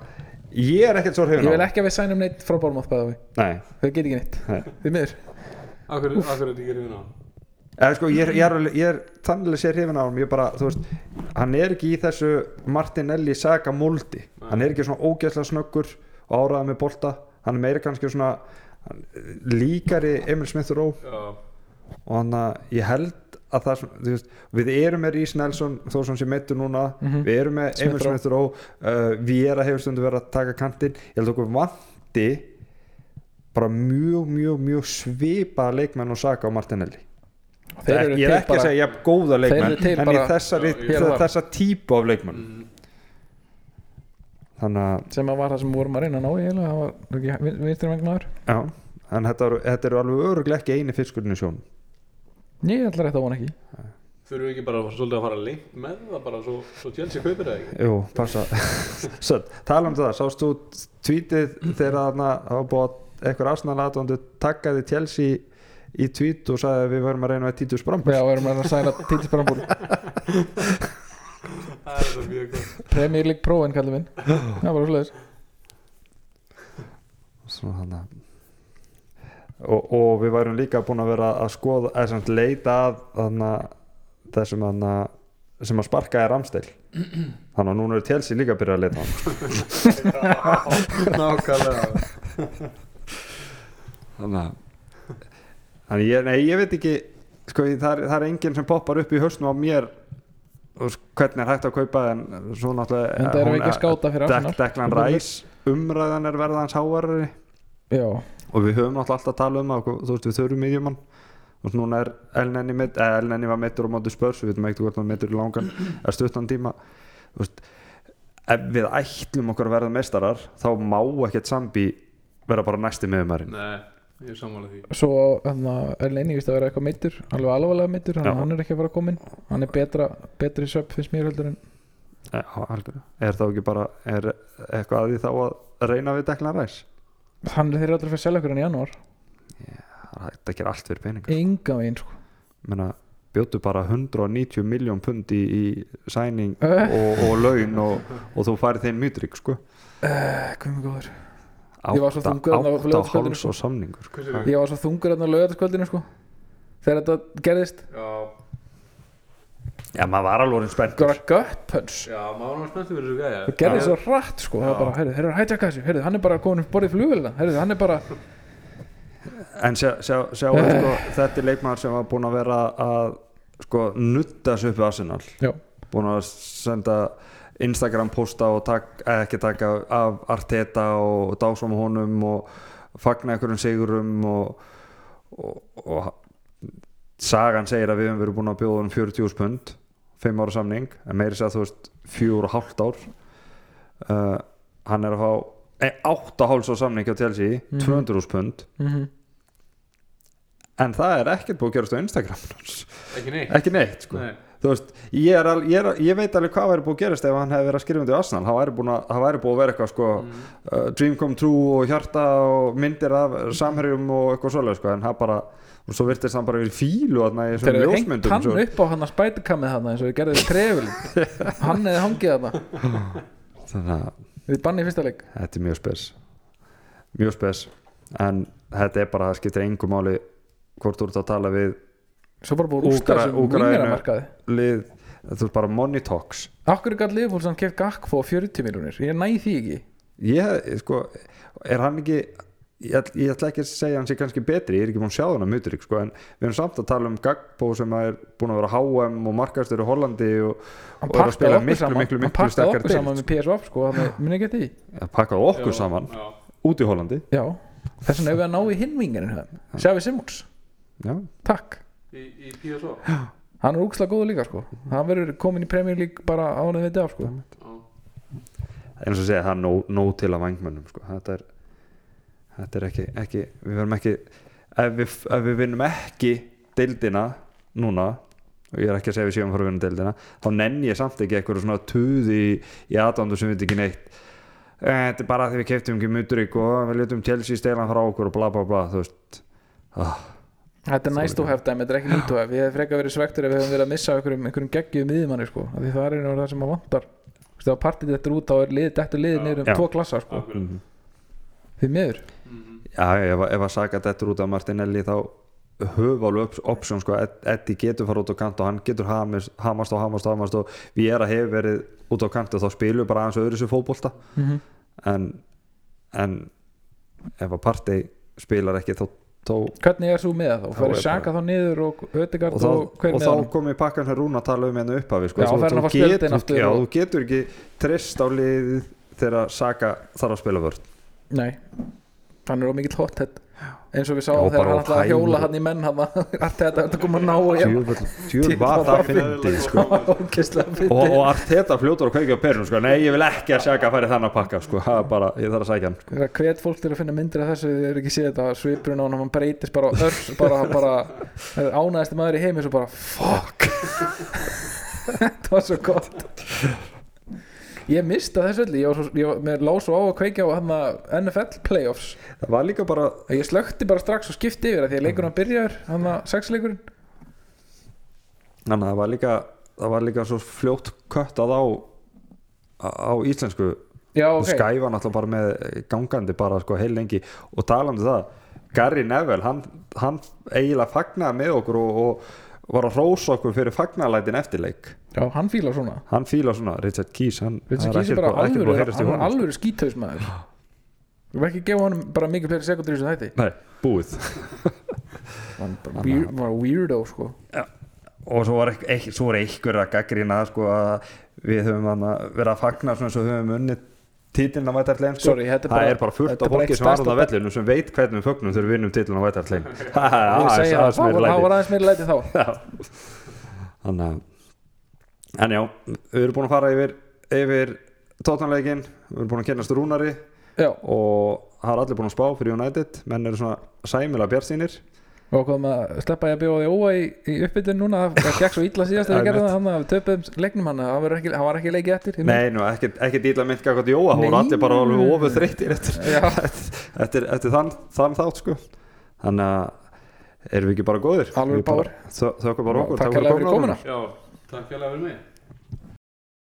ég er ekkert svo Ég hrifin vil á ekki að við signum neitt frá Bormóð Þau get ekki neitt. Nei. Þið miður Akkur, akkur er þetta ekki hrifin á hann? Eða, sko, ég, er, ég, er, ég er þannig sér hrifin á hann ég bara, þú veist, hann er ekki í þessu Martinelli saga moldi. Hann er ekki svona ógeðslega snöggur og áraða með bolta. Hann er meira kannski svona líkari Emil Smith Rowe. Já, og hann að ég held að það veist, við erum með Rís Nelson þó sem sé meittur núna. Mhm. við erum með Emil Rowe. Smith Rowe. Uh, Viera hefur stundu verið að taka kantinn. Ég held okkur vanti bara mjög, mjög, mjög svipaða leikmenn og Saka og Martinelli. Þeir eru ég er ekki að bara- segja jafn góða Þeir eru leikmenn til en í bara- þessari, Já, ég- þessa típu af leikmenn mm, þannig að sem að var það sem vorum að reyna að ná í eiginlega, það var ekki vinstri vengnaður já, en þetta eru, þetta eru alveg öruglega ekki eini fiskurinn í sjón ég ætla rétt að vona ekki. Þurfum við ekki bara svolítið að fara lengt með það bara svo, svo Chelsea kaupir það ekki? Jú, passa. [LAUGHS] Svo, tala um það, sást þú tvítið þegar þarna það var búið að eitthvað Arsenal aðdóndu takkaði Chelsea í tvít og sagði að við verum að reyna að Títus Brambus já, við erum að sæla Títis Brambúl [LAUGHS] Það er það mjög gott. Premier League Pro en kallum minn. Það var úrslega Svona þannig að- og, og við værum líka búin að vera að skoða eða samt leita að þarna, þessum þarna, sem að sparka er Ramstil þannig að núna er Chelsea líka að byrja að leita að hann [LAUGHS] Nákvæmlega þannig að þannig ég, nei, ég veit ekki sko, það, er, það er enginn sem poppar upp í hausnum á mér og hvernig er hægt að kaupa en svo náttúrulega en hún- að fyrir Dek, Deklan Ræs umræðan er verða hans háarari já, og við höfum náttúrulega alltaf að tala um og þú veist við þurfum miðjumann. Og núna er Elneni mitt eh, Elneni var mittur á móti spörs við veitum ekki hvort hann mittur í langan eða stuttan tíma. Þú veist, ef við ætlum okkur að verða meistarar þá má ekkert sambi vera bara næsti miðjumærin Nei, ég er sammála því svo hérna, er Lenny vist að vera eitthvað meittur alveg alvarlega meittur, þannig Já. að hann er ekki að fara að koma inn hann er betra, betri söp finnst mér heldur en Já, algjörlega. Er þá ekki bara er eitthvað að því þá að reyna við Declan Rice? hann er þeirra allra fyrir að selja okkur en í janúar Það er hægt að gera allt fyrir peninga. enga veginn sko Menna, bjótu bara 190 miljón pund í, í sæning Eh. og, og laun og, og þú farið þeim mýtrik sko. uh, hvað er góður Ég var svo Átta- þungur þarna á átta og laugardagskvöldinu, háls sko. og samningur. Sko. Ég var svo þungur hérna á lögataskvöldinu sko. Þegar þetta gerðist. Já, Já, maður var alveg orðinn spennt bara gut punch. Já, maður var spenntur fyrir þessu gæja. Það gerðist Já. svo hratt sko. Það var Já. bara, heyrðu, þeir eru að þessu. Heyrðu, hann er bara komin upp borðið flugvelina heyrðu, hann er bara En sjá, sjá, sjá [LAUGHS] sko, þetta er leikmaður sem var búinn að vera að sko, nutta sig upp í Arsenal. Já, búin að senda Instagram posta og tak, ekki taka af Arteta og dásum honum og fagna einhverjum sigurum og, og, og sagan segir að við höfum verið búin að bjóða um 40 pund 5 ára samning en meiri sér að þú veist 4,5 ár. Uh, hann er að fá e, 8 háls á samning hjá Chelsea Mhm. 200 pund. Mm en það er ekkert búið að gerast á Instagram Ekki neitt. Ekki neitt sko. Nei, þú veist, ég, er ég, er, ég veit alveg hvað væri búið að gerast ef hann hefði verið að skrifa undir Arsenal. Það væri, það búið að vera eitthvað sko, Mm. uh, Dream Come True og hjarta og myndir af samherjum og eitthvað svoleið sko, en það bara og svo virtist hann bara verið fílu svona eru hengt hann svo, upp á hann að spætukamið hann eins og við trefil [LAUGHS] hann eða hangið þarna. Þannig að við banni í fyrsta leik. Þetta er mjög spes. Mjög spes. En þetta er bara, það skiptir engu máli hvort þú ert að tala við svo bara búið Úkra- þessum vingaramarkaði lið, þú veist bara money talks. Akkur er gæt liðfólk sem keft Gakpo á 40 miljónir Ég næ því ekki. Ég, sko, er hann ekki ég, ég ætla ekki að segja hann sé kannski betri ég er ekki búin að sjá hann að Mutrik sko, en við erum samt að tala um Gagbo sem er búin að vera HM og markastur í Hollandi og, Hann og er að spila pakkaði miklu, saman. miklu, Hann miklu pakkaði sterkar okkur saman með PSV sko Þannig muni ekki því. Deild pakkaði okkur já, saman. Já, út í Hollandi. Já. Þess vegna ef við að ná í hinvingin Sjáfi Simons. Já, Takk í, í PSO Hann er úkslega góður líka sko. Hann verður komin í Premier League bara á hann þetta af sko Já, eins og segja það er nóg, nóg til að vangmönnum sko. þetta er þetta er ekki, ekki við verðum ekki ef við, ef við vinnum ekki deildina núna og ég er ekki að segja við séum að fara að vinna deildina þá nenn ég samt ekki eitthvað svona tuði í, í aðdándu sem við ekki neitt. Eh, þetta er bara því við keftum ekki Mudrik og við letum Chelsea steilan frá okkur og bla bla bla þú veist. Ah, Þetta er have dæmi, þetta er ekki to have. Við hefum frekar verið svektur ef við hefum verið að missa einhverjum, einhverjum geggjum miðjumanni sko. Af Því það er einu það sem að vantar. Þú veist, Ef partið þetta út þá er lið, þetta liðið Já. niður um tvo klassa sko. Akkurat Því miður. Mhm. já, ef, ef að saga þetta út af Martinelli þá höf alveg option sko, Ed- Eddie getur fara út á kant og hann getur hamast, hamast og hamast og hamast og við erum að hefur verið út á kant og þá spilum við bara aðeins öðru sér fótbolta. Mm en, en þá, þá hvernig er þú með það? og Þá er Sjaka þá niður og Ödegard og, og, þá, hver og með þá hann kom í pakkan hér Rúna að tala um hérna upphafi sko. Já, Þú- þú getur- já, og- þú getur ekki treyst á liðið þegar Saka þarf að spila vörð nei, hann er á mikill hothead eins og við sáum þegar hann ætlaði að hjóla hann í menn hann allt [LAUGHS] þetta þetta kom að ná og ég tjúr var það sko. [LAUGHS] og, fyndið og Arteta fljótur að kveikja á perun sko. nei, ég vil ekki að Saka færi þannig að pakka sko. Bara, ég þarf að sækja hann sko. Hvet fólk til að finna myndir af þessu þið eru ekki séð þetta svipurinn á hann hann breytist bara örs bara, bara ánæðasti maður í heimi svo bara fuck [LAUGHS] þetta var svo gott ég mista þessu öllu ég, var svo, ég var, mér lág svo á að kveikja á NFL playoffs. Það var líka bara að ég slökti bara strax og skipti yfir að því að leikurinn byrjar hann að sexleikurinn. Þannig að það var líka það var líka svo fljótt köttað á á íslensku. Já og ok, skæfa náttúrulega bara með gangandi bara sko heil lengi. Og talandi um það Gary Neville, hann, hann eiginlega fagnaði með okkur og, og var að rósa okkur fyrir fagnalætin eftirleik já hann fílar svona. Hann fíla svona, Richard Keys hann, Richard Keys er bara alvöru er alvöru skíthausmaður við verðum ekki að gefa honum bara mikið fleiri þessu þætti. Sko. Nei, búið. [LAUGHS] Hann weir, var weirdo sko. Og svo var, ekk, ekk, svo var einhver að gaggrina sko að við höfum verið að fagna svona svo höfum unnið titilin á Vætartlegin sko. Sorry, þetta er það er bara fullt þetta af er fólki sem var stærsta á vellinu sem veit hvernig við fögnum þegar við vinnum titilin á Vætartlegin [LAUGHS] ég segi það, var- aðeins meiri læti þá. [LAUGHS] Þannig að en já, við erum búin að fara yfir yfir tótanleikin við erum búin að kennast Rúnari já, og það er allir búin að spá fyrir United. Menn eru svona sæmilega bjartsýnir og hvað maður sleppa ég að bjóða því óa í, í uppbytun núna það gekk svo illa síðast þegar við gerðum það hann að við töpum leiknum hann það var ekki, hann var ekki leikið eftir Nei, nú, ekkert, ekkert ítla mynd gækvæmt Jóa, hún Nei. voru allir bara alveg ofur þreyttir eftir, [LAUGHS] Já. eftir, eftir þann, þann þátt sko. Þannig að erum við ekki bara góðir? Alveg okkur. Takk fyrir komuna. takk fyrir að vera með